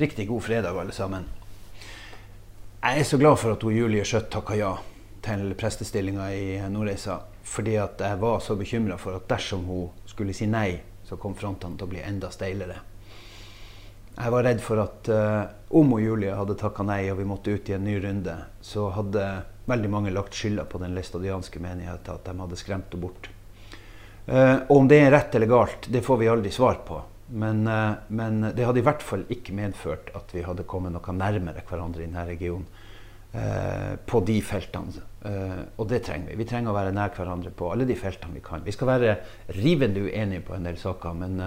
Riktig god fredag, alle sammen. Jeg er så glad for at hun Julie Skjøtt takka ja til prestestillinga i Nordreisa. Fordi at jeg var så bekymra for at dersom hun skulle si nei, så kom frontene til å bli enda steilere. Jeg var redd for at uh, om hun Julie hadde takka nei og vi måtte ut i en ny runde, så hadde veldig mange lagt skylda på den læstadianske menigheten, at de hadde skremt henne bort. Uh, og om det er rett eller galt, det får vi aldri svar på. Men, uh, men, det hadde i hvert fall ikke medført at vi hadde kommet noe nærmere hverandre i denne regionen på de feltene. og det trenger vi. Vi trenger å være nær hverandre på alle de feltene vi kan. Vi skal være rivende uenige på en del saker, men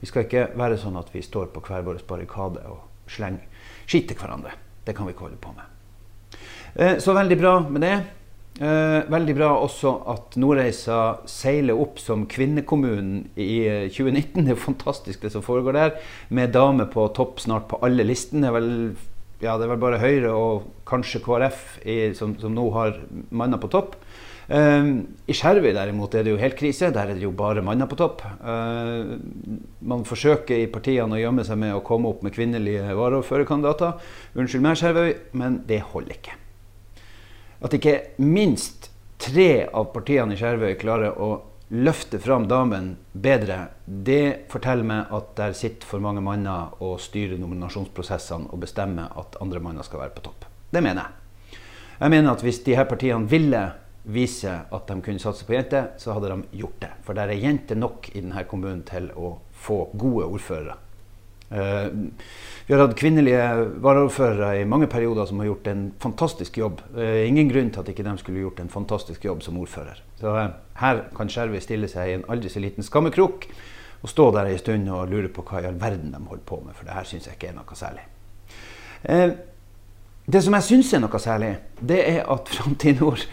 vi skal ikke være sånn at vi står på hver vår barrikade og slenger skitt til hverandre. Det kan vi ikke holde på med. Eh, så veldig bra med det. Eh, veldig bra også at Nordreisa seiler opp som kvinnekommunen i 2019. Eh, det er fantastisk det som foregår der. Med damer på topp snart på alle listene. Ja, det er vel bare Høyre og kanskje KrF i, som, som, nå har manner på topp. Eh, I Skjervøy derimot er det jo helt krise. Der er det jo bare manner på topp. Eh, man forsøker i partiene å gjemme seg med å komme opp med kvinnelige varaordførerkandidater. Unnskyld meg, Skjervøy, men det holder ikke. At ikke minst tre av partiene i Skjervøy klarer å løfte fram damen bedre, det forteller meg at der sitter for mange manner og styrer nominasjonsprosessene og bestemmer at andre manner skal være på topp. Det mener jeg. Jeg mener at hvis de her partiene ville vise at de kunne satse på jenter, så hadde de gjort det. For det er jenter nok i denne kommunen til å få gode ordførere. Uh, vi har hatt kvinnelige varaordførere i mange perioder som har gjort en fantastisk jobb. Uh, ingen grunn til at ikke de skulle gjort en fantastisk jobb som ordfører. Så uh, her kan Skjervøy stille seg i en aldri så liten skammekrok og stå der ei stund og lure på hva i all verden de holder på med, for det her syns jeg ikke er noe særlig. det som jeg syns er noe særlig, det er at Framtid Nord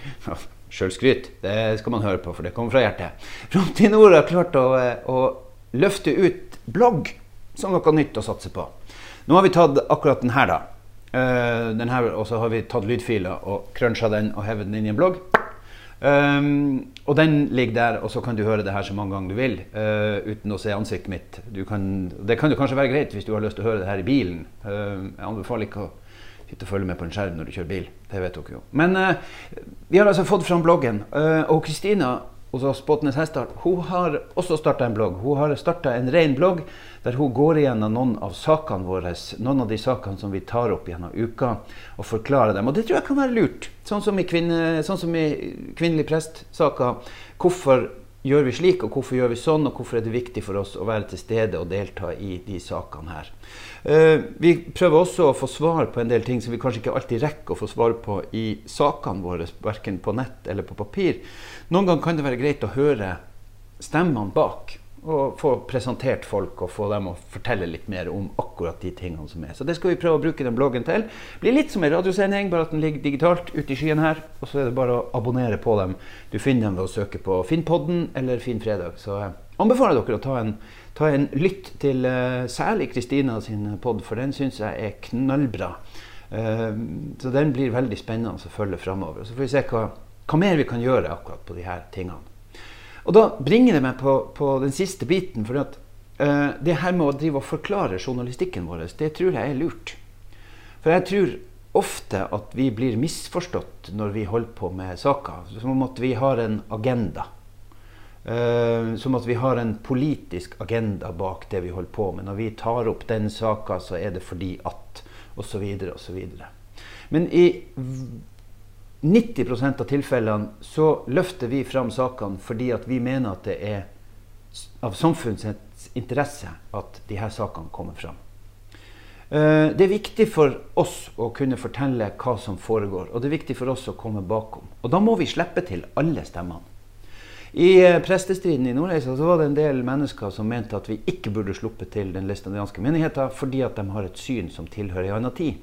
Sjølskryt, det skal man høre på, for det kommer fra hjertet. Framtid Nord har klart å, eh, å, løfte ut blogg som noe nytt å satse på. Nå har vi tatt akkurat den her, da. Uh, den og så har vi tatt lydfiler og cruncha den og hevet den inn i en blogg. Um, og den ligger der, og så kan du høre det her så mange ganger du vil uh, uten å se ansiktet mitt. Kan, det kan jo kanskje være greit hvis du har lyst til å høre det her i bilen. Uh, jeg anbefaler ikke å sitte og følge med på en skjerm når du kjører bil. Det vet dere jo. Men uh, vi har altså fått fram bloggen. Og Kristina hos oss Båtnes Hestart, hun har også starta en blogg. Hun har starta en ren blogg der hun går igjennom noen av sakene våre, noen av de sakene som vi tar opp gjennom uka, og forklarer dem. Og det tror jeg kan være lurt. Sånn som i, kvinne, sånn som i kvinnelig prest-saka. Hvorfor gjør vi slik, og hvorfor gjør vi sånn, og hvorfor er det viktig for oss å være til stede og delta i de sakene her. Uh, vi prøver også å få svar på en del ting som vi kanskje ikke alltid rekker å få svar på i sakene våre, verken på nett eller på papir. Noen ganger kan det være greit å høre stemmene bak og få presentert folk og få dem å fortelle litt mer om akkurat de tingene som er. Så det skal vi prøve å bruke den bloggen til. Det blir litt som en radiosending, bare at den ligger digitalt ute i skyen her. Og så er det bare å abonnere på dem. Du finner dem ved å søke på Finnpodden eller Finnfredag. Så jeg anbefaler dere å ta en, ta en lytt til uh, særlig Kristina sin pod, for den syns jeg er knallbra. Uh, så den blir veldig spennende å følge framover. Så får vi se hva, hva mer vi kan gjøre akkurat på de her tingene. Og da bringer det meg på, på den siste biten. For at, uh, det her med å drive og forklare journalistikken vår, det tror jeg er lurt. For jeg tror ofte at vi blir misforstått når vi holder på med saker. Som om at vi har en agenda. Uh, som at vi har en politisk agenda bak det vi holder på med. Når vi tar opp den saka, så er det fordi at osv. osv. Men i 90% av tilfellene så løfter vi fram sakene fordi vi mener at det er av samfunnets interesse at her sakene kommer fram. Eh, det er viktig for oss å kunne fortelle hva som foregår, og det er viktig for oss å komme bakom. Og da må vi slippe til alle stemmene. I eh, prestestriden i Nordreisa var det en del mennesker som mente at vi ikke burde sluppe til den listandianske menigheten fordi at de har et syn som tilhører en annen tid.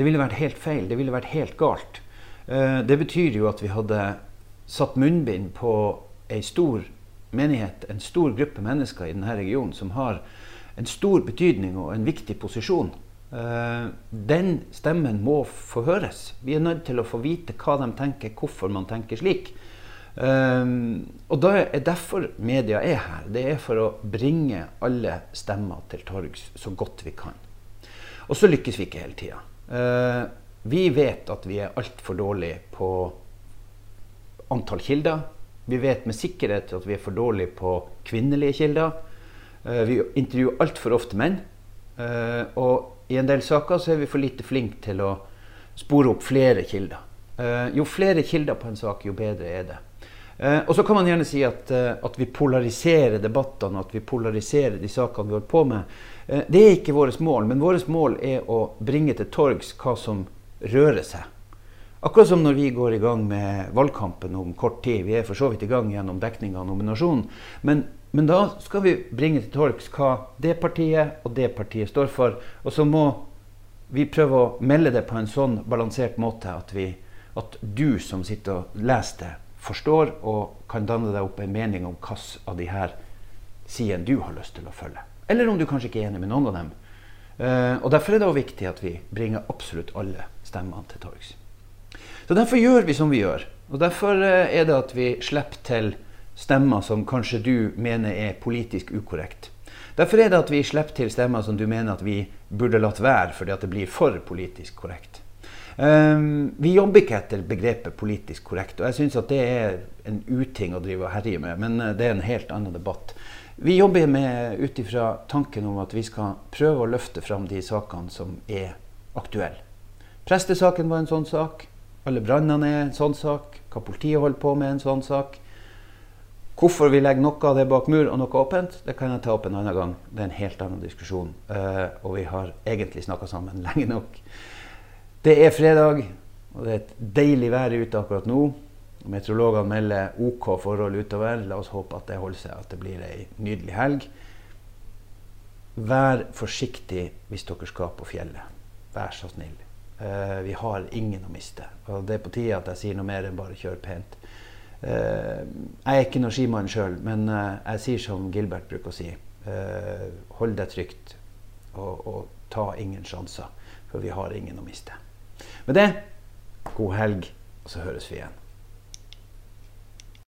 Det ville vært helt feil. Det ville vært helt galt. Eh, det betyr jo at vi hadde satt munnbind på ei stor menighet, en stor gruppe mennesker i denne regionen som har en stor betydning og en viktig posisjon. Eh, den stemmen må få høres. Vi er nødt til å få vite hva de tenker, hvorfor man tenker slik. Eh, og det er derfor media er her. Det er for å bringe alle stemmer til torgs så godt vi kan. Og så lykkes vi ikke hele tida. Eh, vi vet at vi er altfor dårlige på antall kilder. Vi vet med sikkerhet at vi er for dårlige på kvinnelige kilder. Eh, vi intervjuer altfor ofte menn. Eh, og i en del saker så er vi for lite flinke til å spore opp flere kilder. Jo flere kilder på en sak, jo bedre er det. Eh, og så kan man gjerne si at, eh, at, vi polariserer debattene, at vi polariserer de sakene vi holder på med. det er ikke vårt mål, men vårt mål er å bringe til torgs hva som rører seg. Akkurat som når vi går i gang med valgkampen om kort tid. Vi er for så vidt i gang gjennom dekning av nominasjonen. Men, men da skal vi bringe til torgs hva det partiet og det partiet står for. Og så må vi prøve å melde det på en sånn balansert måte at vi at du som sitter og leser det, forstår og kan danne deg opp en mening om hvilke av de her sidene du har lyst til å følge. Eller om du kanskje ikke er enig med noen av dem. Uh, og Derfor er det også viktig at vi bringer absolutt alle stemmene til torgs. Så Derfor gjør vi som vi gjør. Og Derfor uh, er det at vi slipper til stemmer som kanskje du mener er politisk ukorrekt. Derfor er det at vi slipper til stemmer som du mener at vi burde latt være fordi at det blir for politisk korrekt. Um, vi jobber ikke etter begrepet politisk korrekt, og jeg syns at det er en uting å drive og herje med, men eh, det er en helt annen debatt. Vi jobber ut ifra tanken om at vi skal prøve å løfte fram de sakene som er aktuelle. Prestesaken var en sånn sak. Alle brannene er en sånn sak. Hva politiet holder på med, er en sånn sak. Hvorfor vi legger noe av det bak mur og noe åpent, det kan jeg ta opp en annen gang. Det er en helt annen diskusjon. Uh, og vi har egentlig snakka sammen lenge nok. Det er fredag, og det er et deilig vær ute akkurat nå. Meteorologene melder OK forhold utover. La oss håpe at det holder seg, at det blir ei nydelig helg. Vær forsiktig hvis dere skal på fjellet. Vær så snill. Uh, vi har ingen å miste. Og det er på tide at jeg sier noe mer enn bare kjør pent. Uh, jeg er ikke noen skimann sjøl, men uh, jeg sier som Gilbert bruker å si. hold deg trygt, og, og ta ingen sjanser. For vi har ingen å miste. Med det, god helg, og så høres vi igjen.